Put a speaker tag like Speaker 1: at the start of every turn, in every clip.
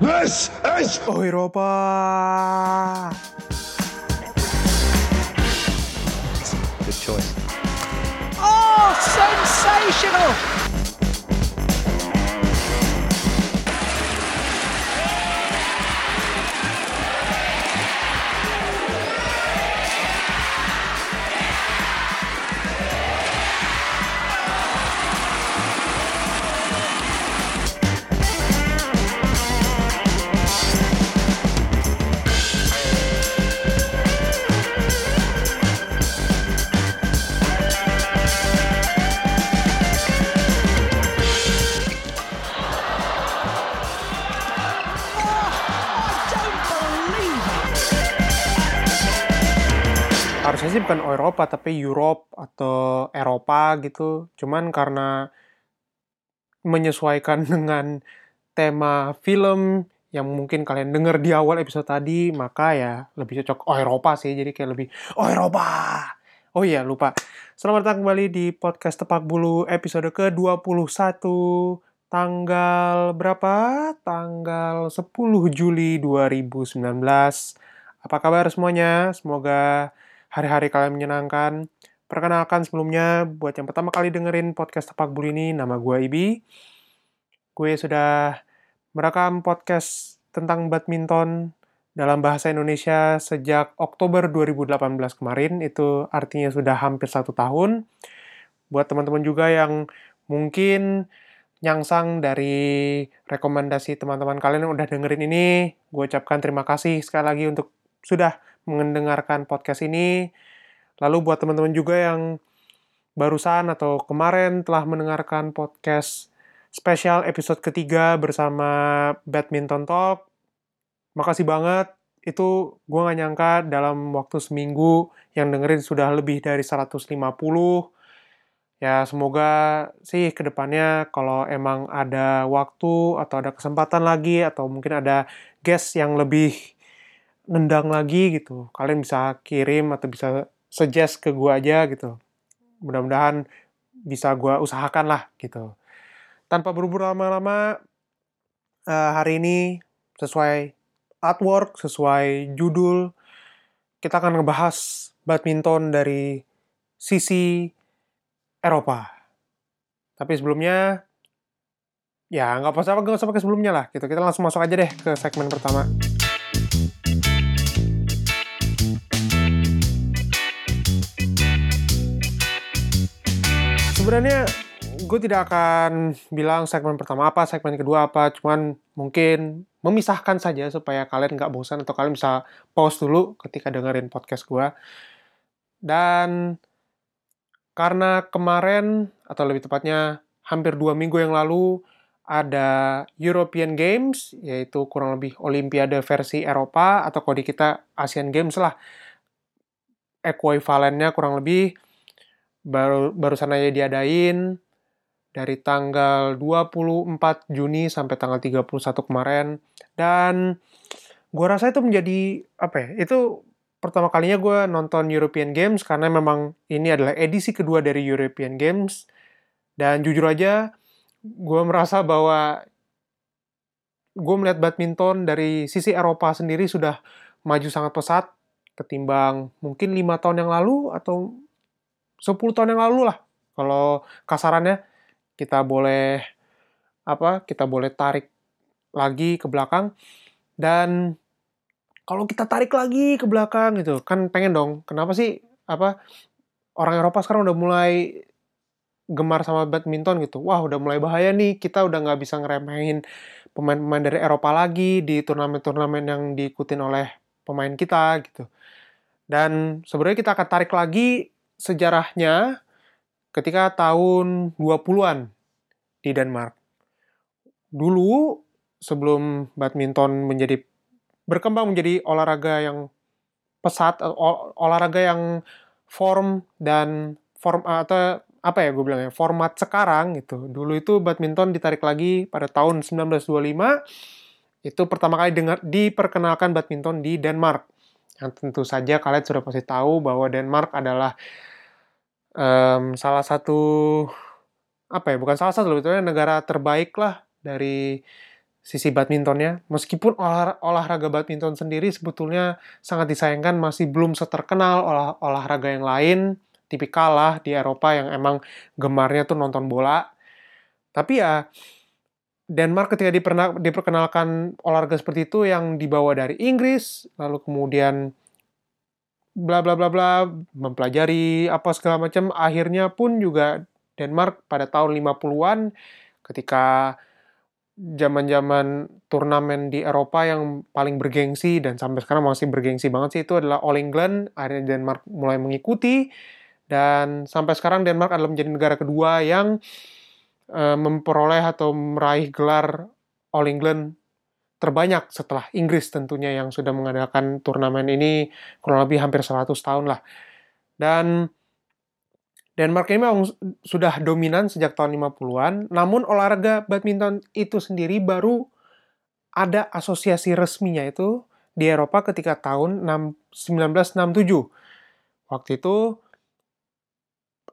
Speaker 1: This is
Speaker 2: Eropa.
Speaker 3: Good choice.
Speaker 4: Oh, sensational!
Speaker 2: Harusnya sih bukan Eropa tapi Europe atau Eropa gitu. Cuman karena menyesuaikan dengan tema film yang mungkin kalian dengar di awal episode tadi, maka ya lebih cocok oh Eropa sih. Jadi kayak lebih oh Eropa. Oh iya, lupa. Selamat datang kembali di podcast Tepak Bulu episode ke-21 tanggal berapa? Tanggal 10 Juli 2019. Apa kabar semuanya? Semoga hari-hari kalian menyenangkan. Perkenalkan sebelumnya, buat yang pertama kali dengerin podcast Tepak Bulu ini, nama gue Ibi. Gue sudah merekam podcast tentang badminton dalam bahasa Indonesia sejak Oktober 2018 kemarin. Itu artinya sudah hampir satu tahun. Buat teman-teman juga yang mungkin nyangsang dari rekomendasi teman-teman kalian yang udah dengerin ini, gue ucapkan terima kasih sekali lagi untuk sudah mendengarkan podcast ini. Lalu buat teman-teman juga yang barusan atau kemarin telah mendengarkan podcast spesial episode ketiga bersama Badminton Talk, makasih banget. Itu gue gak nyangka dalam waktu seminggu yang dengerin sudah lebih dari 150. Ya semoga sih ke depannya kalau emang ada waktu atau ada kesempatan lagi atau mungkin ada guest yang lebih nendang lagi gitu. Kalian bisa kirim atau bisa suggest ke gue aja gitu. Mudah-mudahan bisa gue usahakan lah gitu. Tanpa berburu lama-lama, eh, hari ini sesuai artwork, sesuai judul, kita akan ngebahas badminton dari sisi Eropa. Tapi sebelumnya, ya nggak usah nggak usah pakai sebelumnya lah gitu. Kita langsung masuk aja deh ke segmen pertama. Sebenarnya gue tidak akan bilang segmen pertama apa, segmen kedua apa, cuman mungkin memisahkan saja supaya kalian nggak bosan atau kalian bisa pause dulu ketika dengerin podcast gue. Dan karena kemarin, atau lebih tepatnya hampir dua minggu yang lalu, ada European Games, yaitu kurang lebih Olimpiade versi Eropa, atau kalau di kita Asian Games lah. Ekuivalennya kurang lebih baru barusan aja diadain. Dari tanggal 24 Juni sampai tanggal 31 kemarin. Dan gua rasa itu menjadi apa ya itu pertama kalinya gue nonton European Games karena memang ini adalah edisi kedua dari European Games. Dan jujur aja gue merasa bahwa gue melihat badminton dari sisi Eropa sendiri sudah maju sangat pesat ketimbang mungkin lima tahun yang lalu atau 10 tahun yang lalu lah. Kalau kasarannya kita boleh apa kita boleh tarik lagi ke belakang. Dan kalau kita tarik lagi ke belakang gitu kan pengen dong. Kenapa sih apa orang Eropa sekarang udah mulai gemar sama badminton gitu? Wah udah mulai bahaya nih. Kita udah nggak bisa ngeremehin pemain-pemain dari Eropa lagi di turnamen-turnamen yang diikutin oleh pemain kita gitu. Dan sebenarnya kita akan tarik lagi sejarahnya ketika tahun 20-an di Denmark. Dulu sebelum badminton menjadi berkembang menjadi olahraga yang pesat ol- olahraga yang form dan form atau apa ya gue bilang ya format sekarang gitu. Dulu itu badminton ditarik lagi pada tahun 1925 itu pertama kali dengar diperkenalkan badminton di Denmark. Yang tentu saja kalian sudah pasti tahu bahwa Denmark adalah em, salah satu apa ya bukan salah satu sebetulnya negara terbaik lah dari sisi badmintonnya. Meskipun olah- olahraga badminton sendiri sebetulnya sangat disayangkan masih belum seterkenal olah olahraga yang lain, tipikal lah di Eropa yang emang gemarnya tuh nonton bola. Tapi ya Denmark ketika diperkenalkan olahraga seperti itu yang dibawa dari Inggris, lalu kemudian bla bla bla bla mempelajari apa segala macam. Akhirnya pun juga Denmark pada tahun 50-an ketika zaman-zaman turnamen di Eropa yang paling bergengsi dan sampai sekarang masih bergengsi banget sih itu adalah All England. Akhirnya Denmark mulai mengikuti dan sampai sekarang Denmark adalah menjadi negara kedua yang eh, memperoleh atau meraih gelar All England terbanyak setelah Inggris tentunya yang sudah mengadakan turnamen ini kurang lebih hampir 100 tahun lah. Dan Denmark ini memang sudah dominan sejak tahun 50-an, namun olahraga badminton itu sendiri baru ada asosiasi resminya itu di Eropa ketika tahun 1967. Waktu itu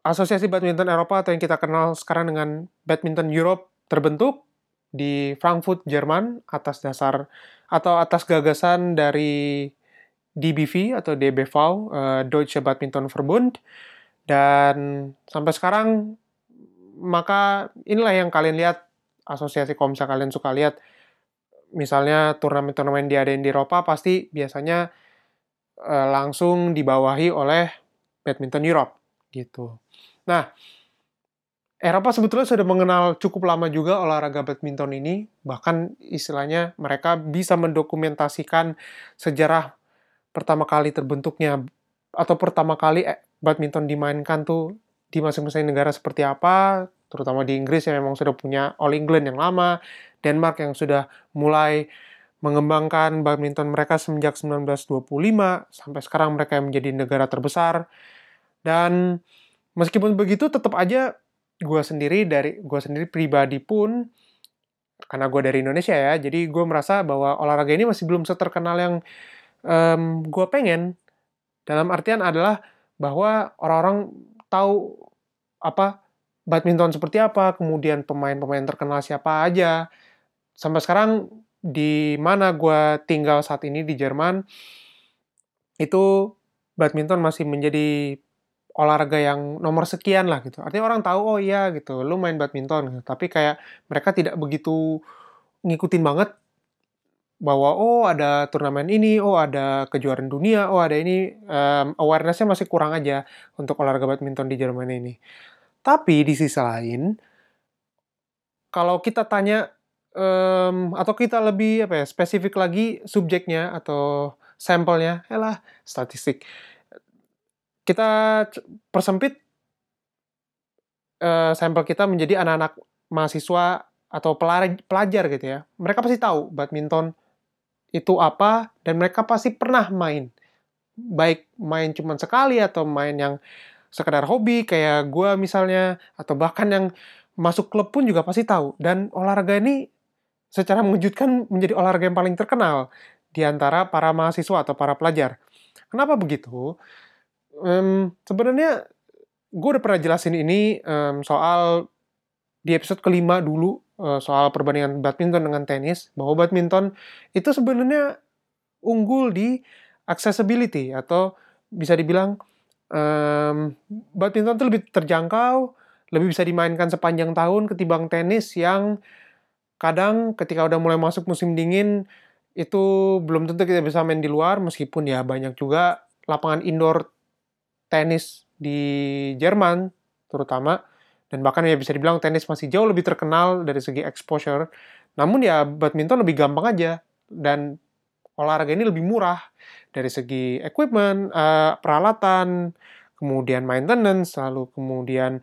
Speaker 2: Asosiasi Badminton Eropa atau yang kita kenal sekarang dengan Badminton Europe terbentuk di Frankfurt, Jerman atas dasar atau atas gagasan dari DBV atau DBV, uh, Deutsche Badminton Verbund. Dan sampai sekarang maka inilah yang kalian lihat asosiasi kalau misalnya kalian suka lihat misalnya turnamen-turnamen diadain di Eropa pasti biasanya uh, langsung dibawahi oleh Badminton Europe gitu. Nah, Eropa sebetulnya sudah mengenal cukup lama juga olahraga badminton ini, bahkan istilahnya mereka bisa mendokumentasikan sejarah pertama kali terbentuknya atau pertama kali eh, badminton dimainkan tuh di masing-masing negara seperti apa, terutama di Inggris yang memang sudah punya All England yang lama, Denmark yang sudah mulai mengembangkan badminton mereka semenjak 1925 sampai sekarang mereka yang menjadi negara terbesar. Dan meskipun begitu tetap aja gue sendiri dari gue sendiri pribadi pun karena gue dari Indonesia ya jadi gue merasa bahwa olahraga ini masih belum seterkenal yang um, gue pengen. Dalam artian adalah bahwa orang-orang tahu apa badminton seperti apa kemudian pemain-pemain terkenal siapa aja. Sampai sekarang di mana gue tinggal saat ini di Jerman itu badminton masih menjadi olahraga yang nomor sekian lah gitu. Artinya orang tahu oh iya gitu, lu main badminton gitu. Tapi kayak mereka tidak begitu ngikutin banget bahwa oh ada turnamen ini, oh ada kejuaraan dunia, oh ada ini um, awarenessnya masih kurang aja untuk olahraga badminton di Jerman ini. Tapi di sisi lain, kalau kita tanya um, atau kita lebih apa ya spesifik lagi subjeknya atau sampelnya, lah statistik kita persempit uh, sampel kita menjadi anak-anak mahasiswa atau pelajar gitu ya. Mereka pasti tahu badminton itu apa dan mereka pasti pernah main. Baik main cuma sekali atau main yang sekedar hobi kayak gue misalnya atau bahkan yang masuk klub pun juga pasti tahu. Dan olahraga ini secara mengejutkan menjadi olahraga yang paling terkenal di antara para mahasiswa atau para pelajar. Kenapa begitu? Um, sebenarnya gue udah pernah jelasin ini um, soal di episode kelima dulu uh, soal perbandingan badminton dengan tenis bahwa badminton itu sebenarnya unggul di accessibility atau bisa dibilang um, badminton itu lebih terjangkau, lebih bisa dimainkan sepanjang tahun ketimbang tenis yang kadang ketika udah mulai masuk musim dingin itu belum tentu kita bisa main di luar meskipun ya banyak juga lapangan indoor tenis di Jerman terutama dan bahkan ya bisa dibilang tenis masih jauh lebih terkenal dari segi exposure. Namun ya badminton lebih gampang aja dan olahraga ini lebih murah dari segi equipment, uh, peralatan, kemudian maintenance, lalu kemudian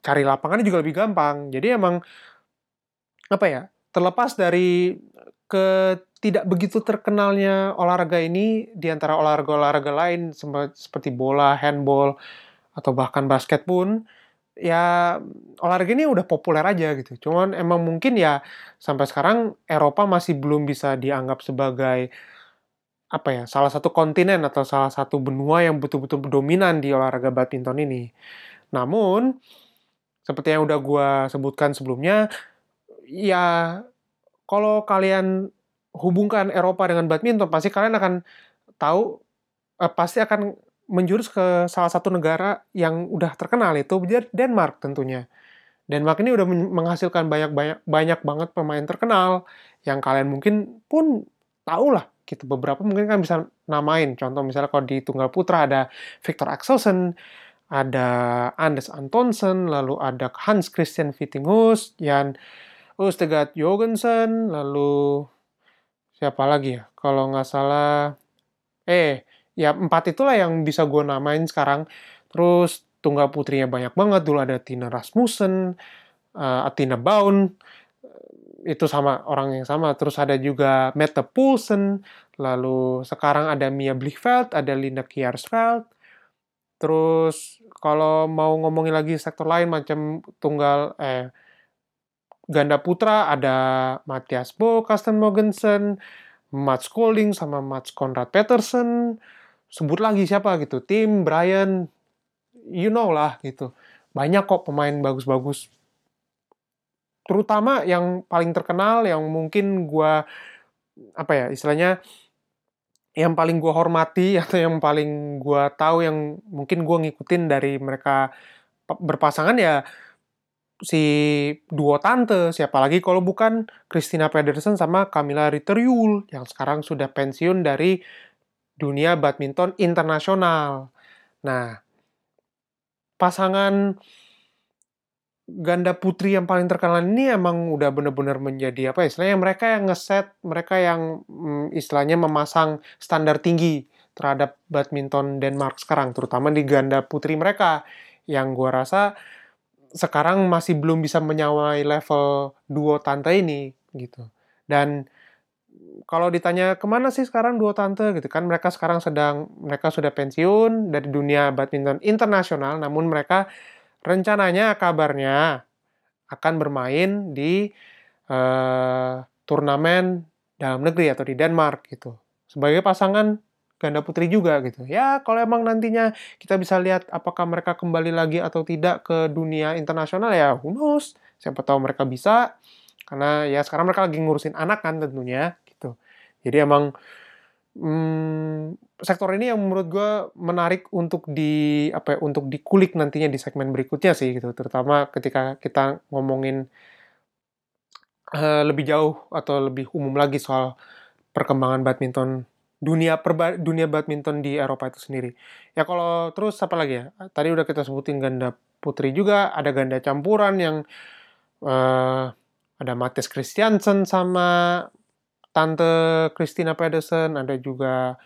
Speaker 2: cari lapangannya juga lebih gampang. Jadi emang apa ya? Terlepas dari ke tidak begitu terkenalnya olahraga ini di antara olahraga-olahraga lain seperti bola, handball, atau bahkan basket pun, ya olahraga ini udah populer aja gitu. Cuman emang mungkin ya sampai sekarang Eropa masih belum bisa dianggap sebagai apa ya salah satu kontinen atau salah satu benua yang betul-betul dominan di olahraga badminton ini. Namun seperti yang udah gue sebutkan sebelumnya, ya kalau kalian hubungkan Eropa dengan badminton, pasti kalian akan tahu, eh, pasti akan menjurus ke salah satu negara yang udah terkenal itu Denmark tentunya. Denmark ini udah menghasilkan banyak-banyak banyak banget pemain terkenal yang kalian mungkin pun tahu lah gitu beberapa mungkin kan bisa namain contoh misalnya kalau di tunggal putra ada Victor Axelsen ada Anders Antonsen lalu ada Hans Christian Vittinghus Jan Østegard Jorgensen lalu siapa lagi ya kalau nggak salah eh ya empat itulah yang bisa gue namain sekarang terus tunggal putrinya banyak banget dulu ada Tina Rasmussen uh, Atina Baun itu sama orang yang sama. Terus ada juga Mette Poulsen, lalu sekarang ada Mia Blichfeld, ada Linda Kiersfeld. Terus kalau mau ngomongin lagi sektor lain macam tunggal eh ganda putra ada Matthias Bo, Karsten Mogensen, Mats Kolding sama Mats Konrad Petersen. Sebut lagi siapa gitu, Tim, Brian, you know lah gitu. Banyak kok pemain bagus-bagus terutama yang paling terkenal yang mungkin gue apa ya istilahnya yang paling gue hormati atau yang paling gue tahu yang mungkin gue ngikutin dari mereka berpasangan ya si duo tante siapa lagi kalau bukan Christina Pedersen sama Camilla Ritterjul yang sekarang sudah pensiun dari dunia badminton internasional. Nah, pasangan ganda putri yang paling terkenal ini emang udah bener-bener menjadi apa ya, istilahnya mereka yang ngeset, mereka yang mm, istilahnya memasang standar tinggi terhadap badminton Denmark sekarang, terutama di ganda putri mereka yang gua rasa sekarang masih belum bisa menyawai level duo tante ini gitu. Dan kalau ditanya ke mana sih sekarang duo tante gitu kan mereka sekarang sedang mereka sudah pensiun dari dunia badminton internasional namun mereka rencananya kabarnya akan bermain di uh, turnamen dalam negeri atau di Denmark gitu. Sebagai pasangan ganda putri juga gitu. Ya, kalau emang nantinya kita bisa lihat apakah mereka kembali lagi atau tidak ke dunia internasional ya who knows. Siapa tahu mereka bisa karena ya sekarang mereka lagi ngurusin anak kan tentunya gitu. Jadi emang hmm, sektor ini yang menurut gue menarik untuk di apa ya, untuk dikulik nantinya di segmen berikutnya sih gitu terutama ketika kita ngomongin uh, lebih jauh atau lebih umum lagi soal perkembangan badminton dunia perba dunia badminton di Eropa itu sendiri ya kalau terus apa lagi ya tadi udah kita sebutin ganda putri juga ada ganda campuran yang uh, ada Mattes Christiansen sama Tante Christina Pedersen, ada juga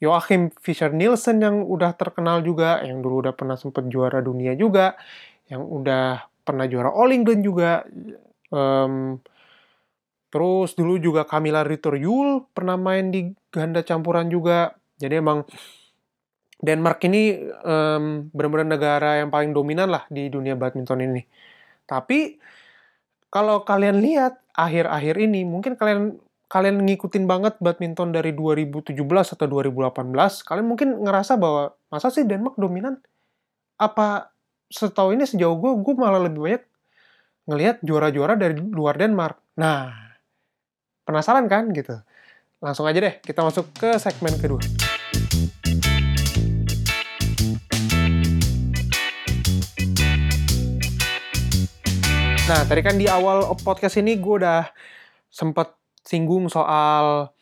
Speaker 2: Joachim Fischer Nielsen yang udah terkenal juga, yang dulu udah pernah sempat juara dunia juga, yang udah pernah juara All England juga. Um, terus dulu juga Camilla Ritter Yul pernah main di ganda campuran juga. Jadi emang Denmark ini um, benar-benar negara yang paling dominan lah di dunia badminton ini. Tapi kalau kalian lihat akhir-akhir ini, mungkin kalian kalian ngikutin banget badminton dari 2017 atau 2018, kalian mungkin ngerasa bahwa masa sih Denmark dominan? Apa setahu ini sejauh gue, gue malah lebih banyak ngelihat juara-juara dari luar Denmark. Nah, penasaran kan gitu? Langsung aja deh, kita masuk ke segmen kedua. Nah, tadi kan di awal podcast ini gue udah sempat singgung soal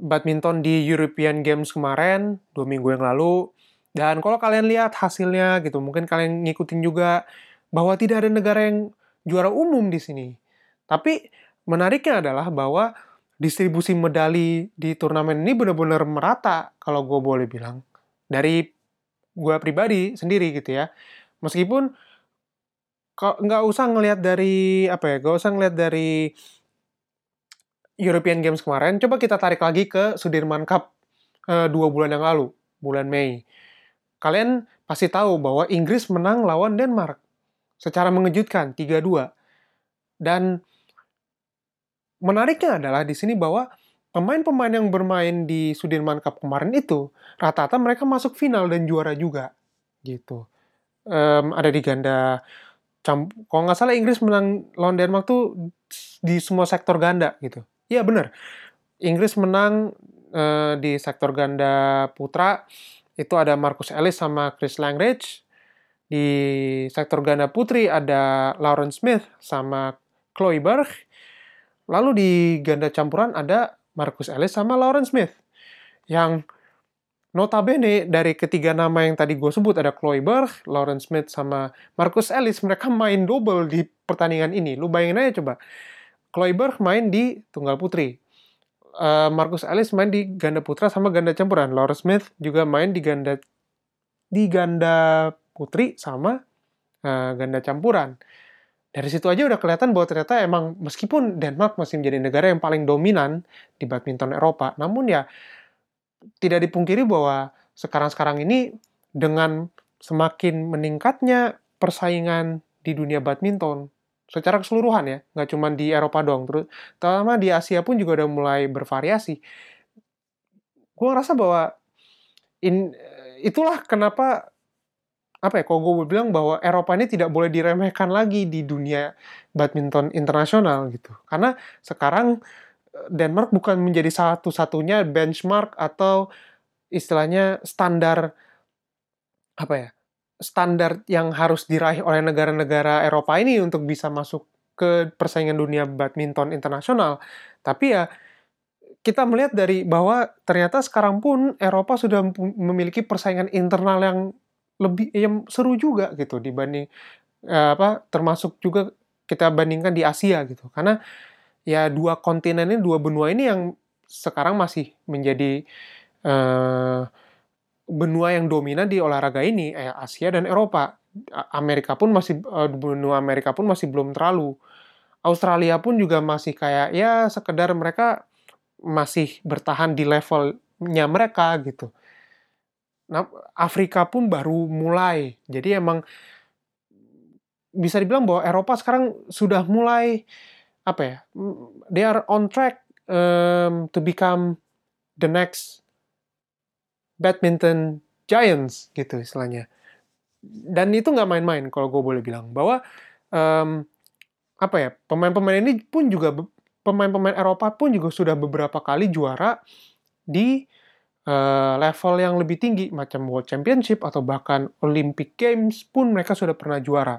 Speaker 2: badminton di European Games kemarin, dua minggu yang lalu. Dan kalau kalian lihat hasilnya gitu, mungkin kalian ngikutin juga bahwa tidak ada negara yang juara umum di sini. Tapi menariknya adalah bahwa distribusi medali di turnamen ini benar-benar merata kalau gue boleh bilang. Dari gue pribadi sendiri gitu ya. Meskipun nggak usah ngelihat dari apa ya, nggak usah ngelihat dari European Games kemarin, coba kita tarik lagi ke Sudirman Cup uh, dua bulan yang lalu, bulan Mei. Kalian pasti tahu bahwa Inggris menang lawan Denmark secara mengejutkan 3-2. Dan menariknya adalah di sini bahwa pemain-pemain yang bermain di Sudirman Cup kemarin itu rata-rata mereka masuk final dan juara juga gitu. Um, ada di ganda kalau nggak salah Inggris menang lawan Denmark tuh di semua sektor ganda gitu. Iya benar. Inggris menang eh, di sektor ganda putra itu ada Marcus Ellis sama Chris Langridge. Di sektor ganda putri ada Lauren Smith sama Chloe Berg. Lalu di ganda campuran ada Marcus Ellis sama Lauren Smith. Yang notabene dari ketiga nama yang tadi gue sebut ada Chloe Berg, Lauren Smith sama Marcus Ellis mereka main double di pertandingan ini. Lu bayangin aja coba. Chloe Berg main di tunggal putri. Uh, Marcus Ellis main di ganda putra sama ganda campuran. Lauren Smith juga main di ganda di ganda putri sama uh, ganda campuran. Dari situ aja udah kelihatan bahwa ternyata emang meskipun Denmark masih menjadi negara yang paling dominan di badminton Eropa, namun ya tidak dipungkiri bahwa sekarang-sekarang ini dengan semakin meningkatnya persaingan di dunia badminton secara keseluruhan ya, nggak cuma di Eropa dong, terus terutama di Asia pun juga udah mulai bervariasi. Gue ngerasa bahwa in, itulah kenapa apa ya, kalau gue bilang bahwa Eropa ini tidak boleh diremehkan lagi di dunia badminton internasional gitu, karena sekarang Denmark bukan menjadi satu-satunya benchmark atau istilahnya standar apa ya standar yang harus diraih oleh negara-negara Eropa ini untuk bisa masuk ke persaingan dunia badminton internasional. Tapi ya kita melihat dari bahwa ternyata sekarang pun Eropa sudah memiliki persaingan internal yang lebih yang seru juga gitu dibanding eh, apa termasuk juga kita bandingkan di Asia gitu. Karena ya dua kontinen ini, dua benua ini yang sekarang masih menjadi uh, benua yang dominan di olahraga ini, eh, Asia dan Eropa. Amerika pun masih uh, benua Amerika pun masih belum terlalu. Australia pun juga masih kayak ya sekedar mereka masih bertahan di levelnya mereka gitu. Afrika pun baru mulai. Jadi emang bisa dibilang bahwa Eropa sekarang sudah mulai apa ya they are on track um, to become the next badminton giants gitu istilahnya dan itu nggak main-main kalau gue boleh bilang bahwa um, apa ya pemain-pemain ini pun juga pemain-pemain Eropa pun juga sudah beberapa kali juara di uh, level yang lebih tinggi macam World Championship atau bahkan Olympic Games pun mereka sudah pernah juara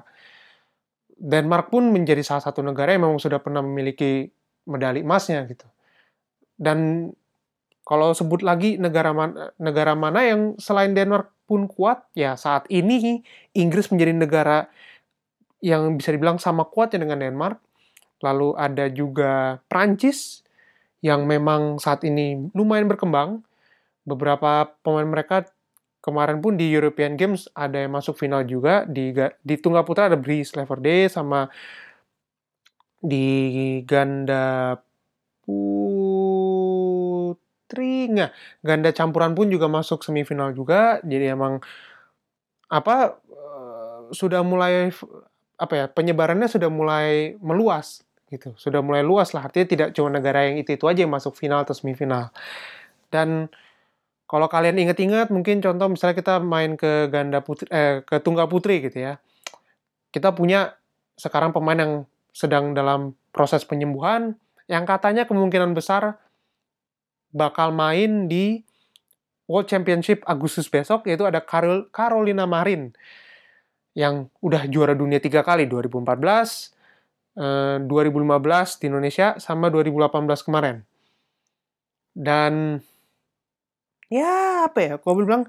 Speaker 2: Denmark pun menjadi salah satu negara yang memang sudah pernah memiliki medali emasnya gitu. Dan kalau sebut lagi negara mana, negara mana yang selain Denmark pun kuat, ya saat ini Inggris menjadi negara yang bisa dibilang sama kuatnya dengan Denmark. Lalu ada juga Prancis yang memang saat ini lumayan berkembang. Beberapa pemain mereka kemarin pun di European Games ada yang masuk final juga. Di di tunggal putra ada Brice Leverde sama di ganda putri. Nggak ganda campuran pun juga masuk semifinal juga. Jadi emang apa eh, sudah mulai apa ya penyebarannya sudah mulai meluas gitu. Sudah mulai luas lah. Artinya tidak cuma negara yang itu itu aja yang masuk final atau semifinal. Dan kalau kalian inget-inget, mungkin contoh misalnya kita main ke ganda putri, eh, ke tunggal putri gitu ya. Kita punya sekarang pemain yang sedang dalam proses penyembuhan, yang katanya kemungkinan besar bakal main di World Championship Agustus besok, yaitu ada Carol, Carolina Marin, yang udah juara dunia tiga kali, 2014, eh, 2015 di Indonesia, sama 2018 kemarin. Dan ya apa ya kalau bilang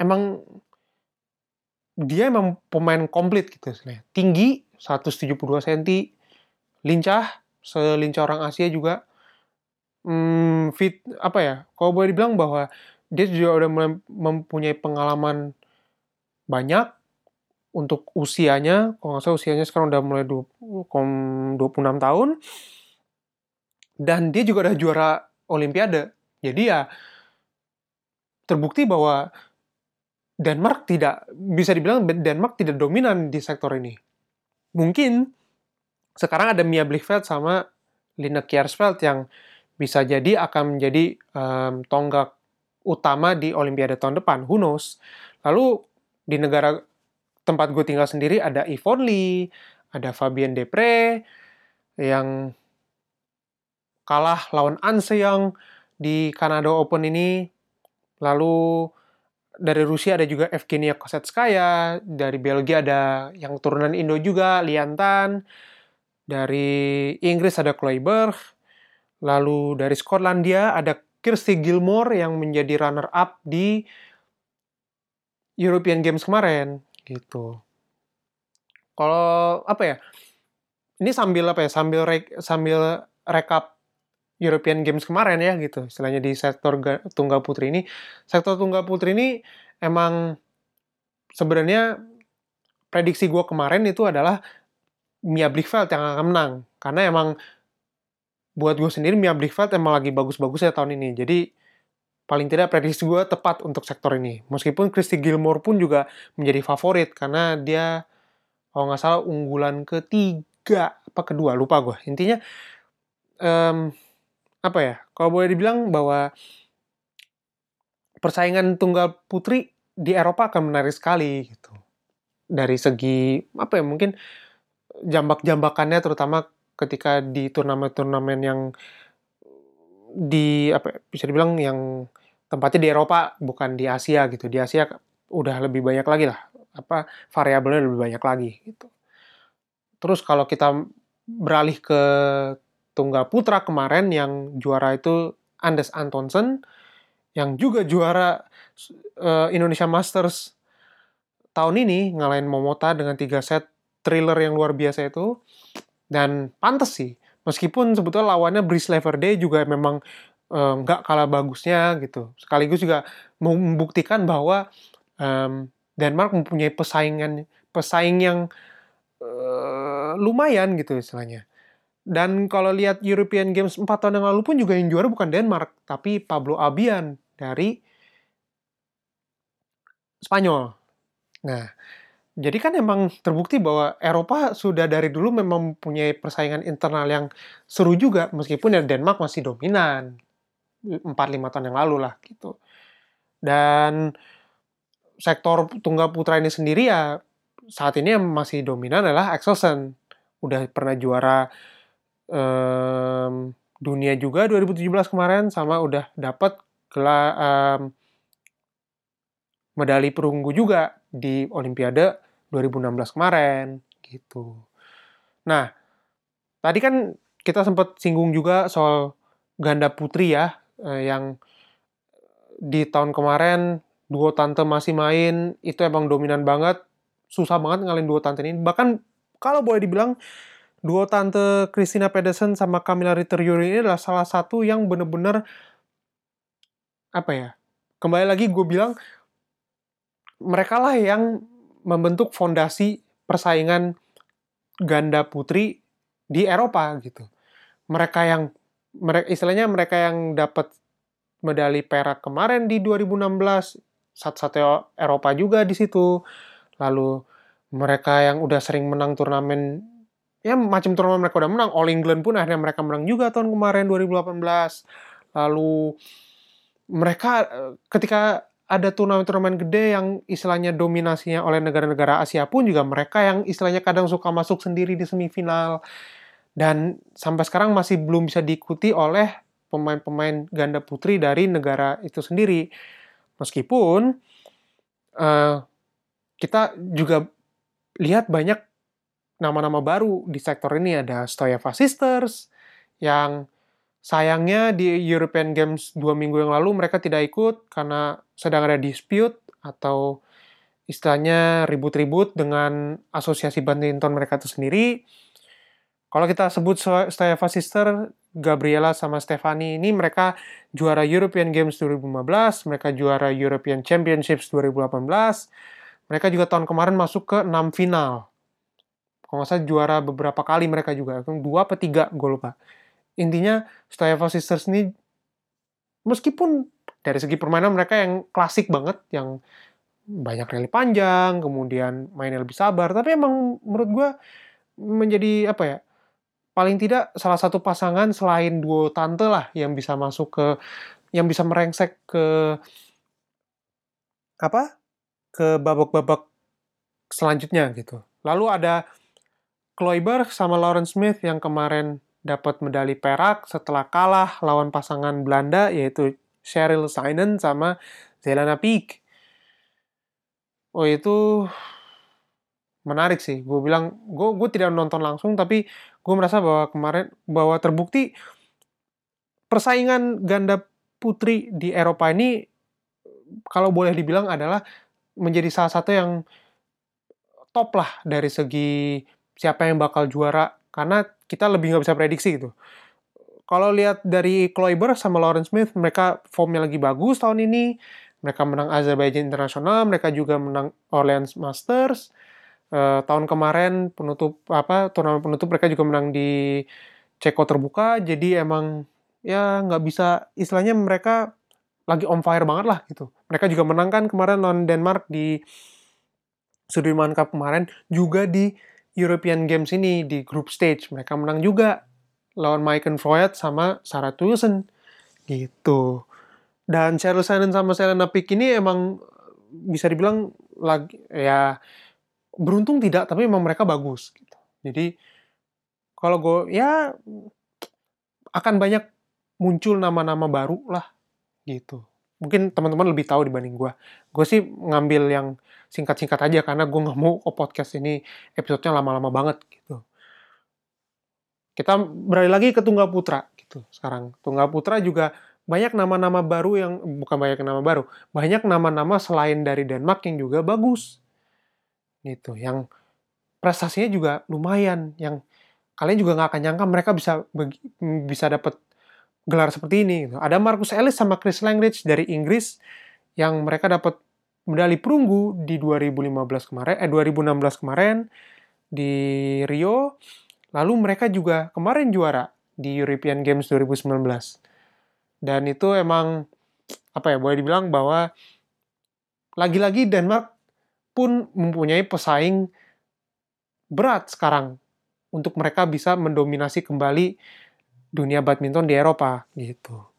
Speaker 2: emang dia emang pemain komplit gitu sebenarnya tinggi 172 cm lincah selincah orang Asia juga. Hmm, fit apa ya kalau boleh dibilang bahwa dia juga udah mempunyai pengalaman banyak untuk usianya. Kalau nggak salah usianya sekarang udah mulai 26 tahun. Dan dia juga udah juara olimpiade. Jadi ya terbukti bahwa Denmark tidak bisa dibilang Denmark tidak dominan di sektor ini. Mungkin sekarang ada Mia Blichfeld sama Lina Kiersfeld yang bisa jadi akan menjadi um, tonggak utama di Olimpiade tahun depan. Who knows? Lalu di negara tempat gue tinggal sendiri ada Yvonne Lee, ada Fabien Depre, yang kalah lawan An Seyoung di Kanada Open ini. Lalu dari Rusia ada juga Evgenia Kosetskaya, dari Belgia ada yang turunan Indo juga, Liantan. Dari Inggris ada Kloiberg. Lalu dari Skotlandia ada Kirsty Gilmore yang menjadi runner up di European Games kemarin gitu. Kalau apa ya? Ini sambil apa ya? Sambil re, sambil rekap European Games kemarin ya gitu. Istilahnya di sektor tunggal putri ini, sektor tunggal putri ini emang sebenarnya prediksi gue kemarin itu adalah Mia Blichfeld yang akan menang karena emang buat gue sendiri Mia Blichfeld emang lagi bagus-bagusnya tahun ini. Jadi paling tidak prediksi gue tepat untuk sektor ini. Meskipun Christy Gilmore pun juga menjadi favorit karena dia kalau nggak salah unggulan ketiga apa kedua lupa gue intinya um, apa ya kalau boleh dibilang bahwa persaingan tunggal putri di Eropa akan menarik sekali gitu dari segi apa ya mungkin jambak-jambakannya terutama ketika di turnamen-turnamen yang di apa ya, bisa dibilang yang tempatnya di Eropa bukan di Asia gitu di Asia udah lebih banyak lagi lah apa variabelnya lebih banyak lagi gitu. Terus kalau kita beralih ke tunggal putra kemarin yang juara itu Andes Antonsen yang juga juara uh, Indonesia Masters tahun ini ngalahin Momota dengan tiga set thriller yang luar biasa itu dan pantas sih meskipun sebetulnya lawannya Brice Leverde juga memang nggak um, kalah bagusnya gitu sekaligus juga membuktikan bahwa um, Denmark mempunyai pesaingan pesaing yang uh, lumayan gitu istilahnya. Dan kalau lihat European Games 4 tahun yang lalu pun juga yang juara bukan Denmark, tapi Pablo Abian dari Spanyol. Nah, jadi kan emang terbukti bahwa Eropa sudah dari dulu memang mempunyai persaingan internal yang seru juga, meskipun ya Denmark masih dominan 4-5 tahun yang lalu lah gitu. Dan sektor tunggal putra ini sendiri ya saat ini yang masih dominan adalah Axelsen. Udah pernah juara um, dunia juga 2017 kemarin sama udah dapat um, medali perunggu juga di Olimpiade 2016 kemarin gitu. Nah, tadi kan kita sempat singgung juga soal ganda putri ya eh, yang di tahun kemarin duo tante masih main itu emang dominan banget susah banget ngalin duo tante ini bahkan kalau boleh dibilang duo tante Christina Pedersen sama Camilla Ritter Yuri ini adalah salah satu yang bener-bener apa ya kembali lagi gue bilang mereka lah yang membentuk fondasi persaingan ganda putri di Eropa gitu mereka yang mereka istilahnya mereka yang dapat medali perak kemarin di 2016 satu-satunya Eropa juga di situ. Lalu mereka yang udah sering menang turnamen ya macam turnamen mereka udah menang. All England pun akhirnya mereka menang juga tahun kemarin 2018. Lalu mereka eh, ketika ada turnamen-turnamen gede yang istilahnya dominasinya oleh negara-negara Asia pun juga mereka yang istilahnya kadang suka masuk sendiri di semifinal dan sampai sekarang masih belum bisa diikuti oleh pemain-pemain ganda putri dari negara itu sendiri. Meskipun uh, kita juga lihat banyak nama-nama baru di sektor ini ada Stoyeva Sisters yang sayangnya di European Games dua minggu yang lalu mereka tidak ikut karena sedang ada dispute atau istilahnya ribut-ribut dengan asosiasi badminton mereka itu sendiri. Kalau kita sebut Stoyeva Sister, Gabriela sama Stefani ini mereka juara European Games 2015, mereka juara European Championships 2018, mereka juga tahun kemarin masuk ke 6 final. Kalau nggak salah juara beberapa kali mereka juga, dua atau tiga, gue lupa. Intinya, Stoyeva Sisters ini, meskipun dari segi permainan mereka yang klasik banget, yang banyak rally panjang, kemudian mainnya lebih sabar, tapi emang menurut gue menjadi apa ya paling tidak salah satu pasangan selain duo tante lah yang bisa masuk ke yang bisa merengsek ke apa ke babak-babak selanjutnya gitu. Lalu ada Kloiber sama Lauren Smith yang kemarin dapat medali perak setelah kalah lawan pasangan Belanda yaitu Cheryl Synan sama Zelana Piek. Oh itu menarik sih. Gue bilang, gue gue tidak nonton langsung, tapi gue merasa bahwa kemarin bahwa terbukti persaingan ganda putri di Eropa ini kalau boleh dibilang adalah menjadi salah satu yang top lah dari segi siapa yang bakal juara karena kita lebih nggak bisa prediksi gitu. Kalau lihat dari Kloiber sama Lawrence Smith, mereka formnya lagi bagus tahun ini. Mereka menang Azerbaijan Internasional, mereka juga menang Orleans Masters. Uh, tahun kemarin penutup apa turnamen penutup mereka juga menang di Ceko terbuka. Jadi emang ya nggak bisa istilahnya mereka lagi on fire banget lah gitu. Mereka juga menangkan kemarin lawan Denmark di Sudirman Cup kemarin juga di European Games ini di group stage mereka menang juga lawan Maiken Freud sama Sarah Tuesen gitu. Dan Cheryl Sanen sama Selena Pick ini emang bisa dibilang lagi ya beruntung tidak tapi memang mereka bagus gitu. Jadi kalau gue ya akan banyak muncul nama-nama baru lah gitu. Mungkin teman-teman lebih tahu dibanding gue. Gue sih ngambil yang singkat-singkat aja karena gue nggak mau oh, podcast ini episodenya lama-lama banget gitu. Kita beralih lagi ke Tunggal Putra gitu sekarang. Tunggal Putra juga banyak nama-nama baru yang bukan banyak nama baru, banyak nama-nama selain dari Denmark yang juga bagus. Gitu, yang prestasinya juga lumayan, yang kalian juga nggak akan nyangka mereka bisa bisa dapat gelar seperti ini. Gitu. Ada Marcus Ellis sama Chris Langridge dari Inggris yang mereka dapat medali perunggu di 2015 kemarin, eh 2016 kemarin di Rio Lalu mereka juga kemarin juara di European Games 2019. Dan itu emang apa ya boleh dibilang bahwa lagi-lagi Denmark pun mempunyai pesaing berat sekarang untuk mereka bisa mendominasi kembali dunia badminton di Eropa gitu.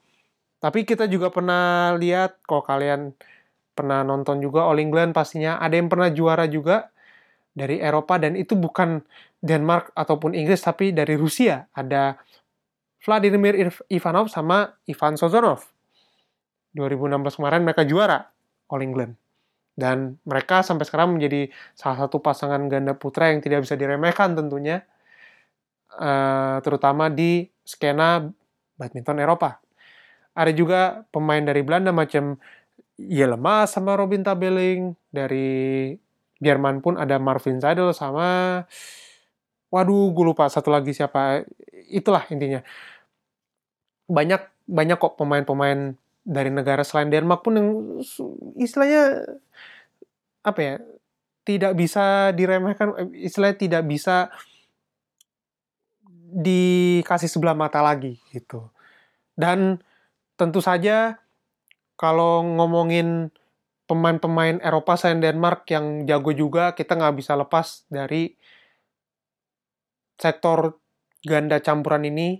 Speaker 2: Tapi kita juga pernah lihat kalau kalian pernah nonton juga All England pastinya ada yang pernah juara juga dari Eropa dan itu bukan Denmark ataupun Inggris tapi dari Rusia. Ada Vladimir Ivanov sama Ivan Sozonov. 2016 kemarin mereka juara All England. Dan mereka sampai sekarang menjadi salah satu pasangan ganda putra yang tidak bisa diremehkan tentunya uh, terutama di skena badminton Eropa. Ada juga pemain dari Belanda macam Yelema sama Robin Tabeling. Dari Jerman pun ada Marvin Seidel sama waduh gue lupa satu lagi siapa. Itulah intinya. Banyak banyak kok pemain-pemain dari negara selain Denmark pun yang istilahnya apa ya tidak bisa diremehkan istilahnya tidak bisa dikasih sebelah mata lagi gitu. Dan tentu saja kalau ngomongin pemain-pemain Eropa selain Denmark yang jago juga kita nggak bisa lepas dari sektor ganda campuran ini.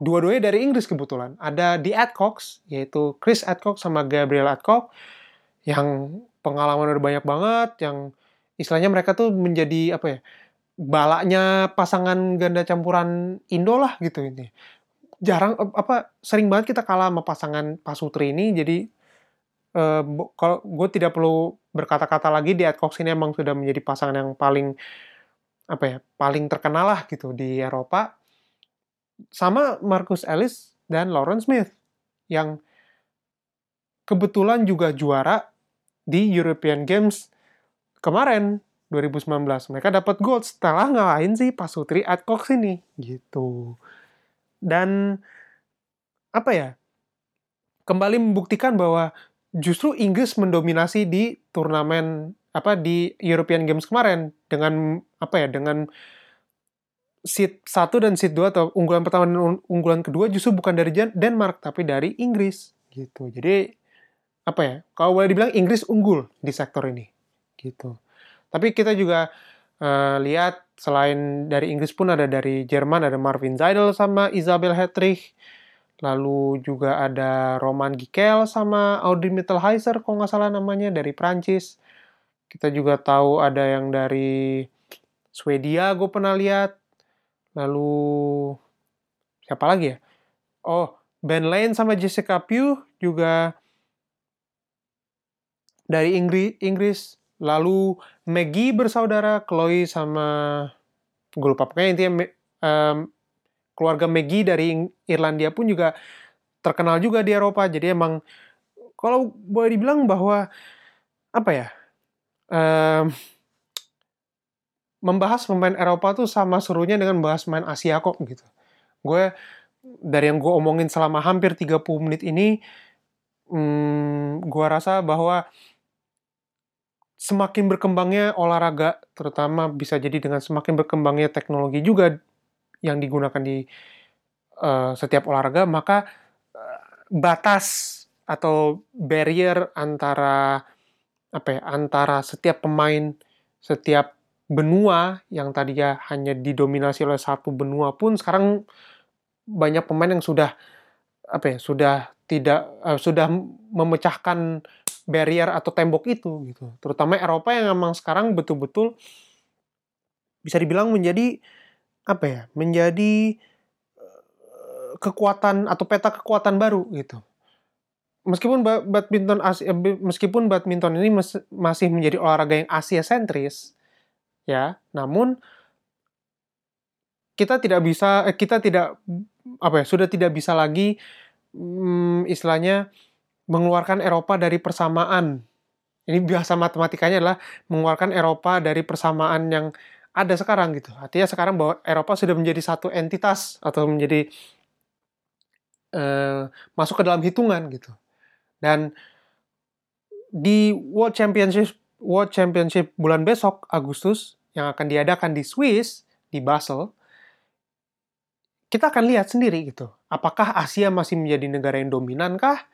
Speaker 2: Dua-duanya dari Inggris kebetulan. Ada di Adcox yaitu Chris Adcox sama Gabriel Adcox yang pengalaman udah banyak banget yang istilahnya mereka tuh menjadi apa ya balaknya pasangan ganda campuran Indo lah gitu ini. Jarang apa sering banget kita kalah sama pasangan Pasutri ini jadi uh, kalau gue tidak perlu berkata-kata lagi di Adcox ini emang sudah menjadi pasangan yang paling apa ya paling terkenal lah gitu di Eropa sama Marcus Ellis dan Lauren Smith yang kebetulan juga juara di European Games kemarin 2019 mereka dapat gold setelah ngalahin si Pasutri Adcox ini gitu dan apa ya kembali membuktikan bahwa justru Inggris mendominasi di turnamen apa di European Games kemarin dengan apa ya dengan seat 1 dan seat 2 atau unggulan pertama dan unggulan kedua justru bukan dari Denmark tapi dari Inggris gitu. Jadi apa ya? Kalau boleh dibilang Inggris unggul di sektor ini gitu. Tapi kita juga uh, lihat selain dari Inggris pun ada dari Jerman ada Marvin Seidel sama Isabel Hetrich Lalu juga ada Roman Gikel sama Audrey Mittelheiser kalau nggak salah namanya dari Prancis. Kita juga tahu ada yang dari Swedia gue pernah lihat. Lalu siapa lagi ya? Oh, Ben Lane sama Jessica Pugh juga dari Inggris, Inggris. Lalu Maggie bersaudara, Chloe sama gue lupa pokoknya intinya um, keluarga Maggie dari Irlandia pun juga terkenal juga di Eropa. Jadi emang kalau boleh dibilang bahwa apa ya um, membahas pemain Eropa tuh sama serunya dengan bahas main Asia kok gitu. Gue dari yang gue omongin selama hampir 30 menit ini, hmm, gue rasa bahwa semakin berkembangnya olahraga, terutama bisa jadi dengan semakin berkembangnya teknologi juga yang digunakan di uh, setiap olahraga, maka uh, batas atau barrier antara apa ya, antara setiap pemain, setiap benua yang tadinya hanya didominasi oleh satu benua pun sekarang banyak pemain yang sudah apa ya, sudah tidak uh, sudah memecahkan barrier atau tembok itu gitu. Terutama Eropa yang memang sekarang betul-betul bisa dibilang menjadi apa ya? Menjadi uh, kekuatan atau peta kekuatan baru gitu. Meskipun badminton Asia, eh, meskipun badminton ini masih menjadi olahraga yang Asia sentris ya, namun kita tidak bisa kita tidak apa ya, sudah tidak bisa lagi hmm, istilahnya mengeluarkan Eropa dari persamaan. Ini biasa matematikanya adalah mengeluarkan Eropa dari persamaan yang ada sekarang gitu. Artinya sekarang bahwa Eropa sudah menjadi satu entitas atau menjadi uh, masuk ke dalam hitungan gitu. Dan di World Championship World Championship bulan besok Agustus yang akan diadakan di Swiss di Basel, kita akan lihat sendiri gitu. Apakah Asia masih menjadi negara yang dominan kah?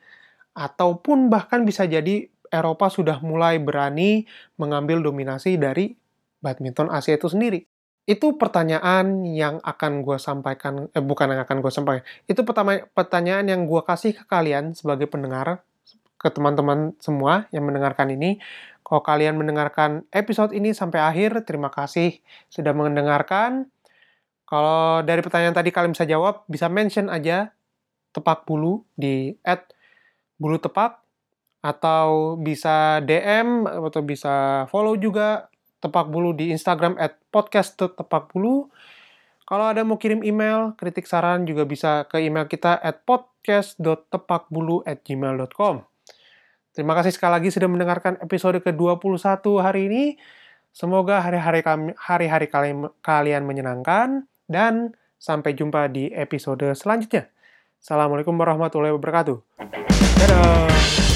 Speaker 2: Ataupun bahkan bisa jadi Eropa sudah mulai berani mengambil dominasi dari badminton Asia itu sendiri. Itu pertanyaan yang akan gue sampaikan, eh bukan yang akan gue sampaikan, itu pertama pertanyaan yang gue kasih ke kalian sebagai pendengar, ke teman-teman semua yang mendengarkan ini. Kalau kalian mendengarkan episode ini sampai akhir, terima kasih sudah mendengarkan. Kalau dari pertanyaan tadi kalian bisa jawab, bisa mention aja tepak bulu di at bulu tepak atau bisa DM atau bisa follow juga tepak bulu di Instagram at podcast tepak bulu. Kalau ada mau kirim email, kritik saran juga bisa ke email kita at podcast.tepakbulu at gmail.com. Terima kasih sekali lagi sudah mendengarkan episode ke-21 hari ini. Semoga hari-hari hari-hari kalian menyenangkan dan sampai jumpa di episode selanjutnya. Assalamualaikum warahmatullahi wabarakatuh. Tcharam!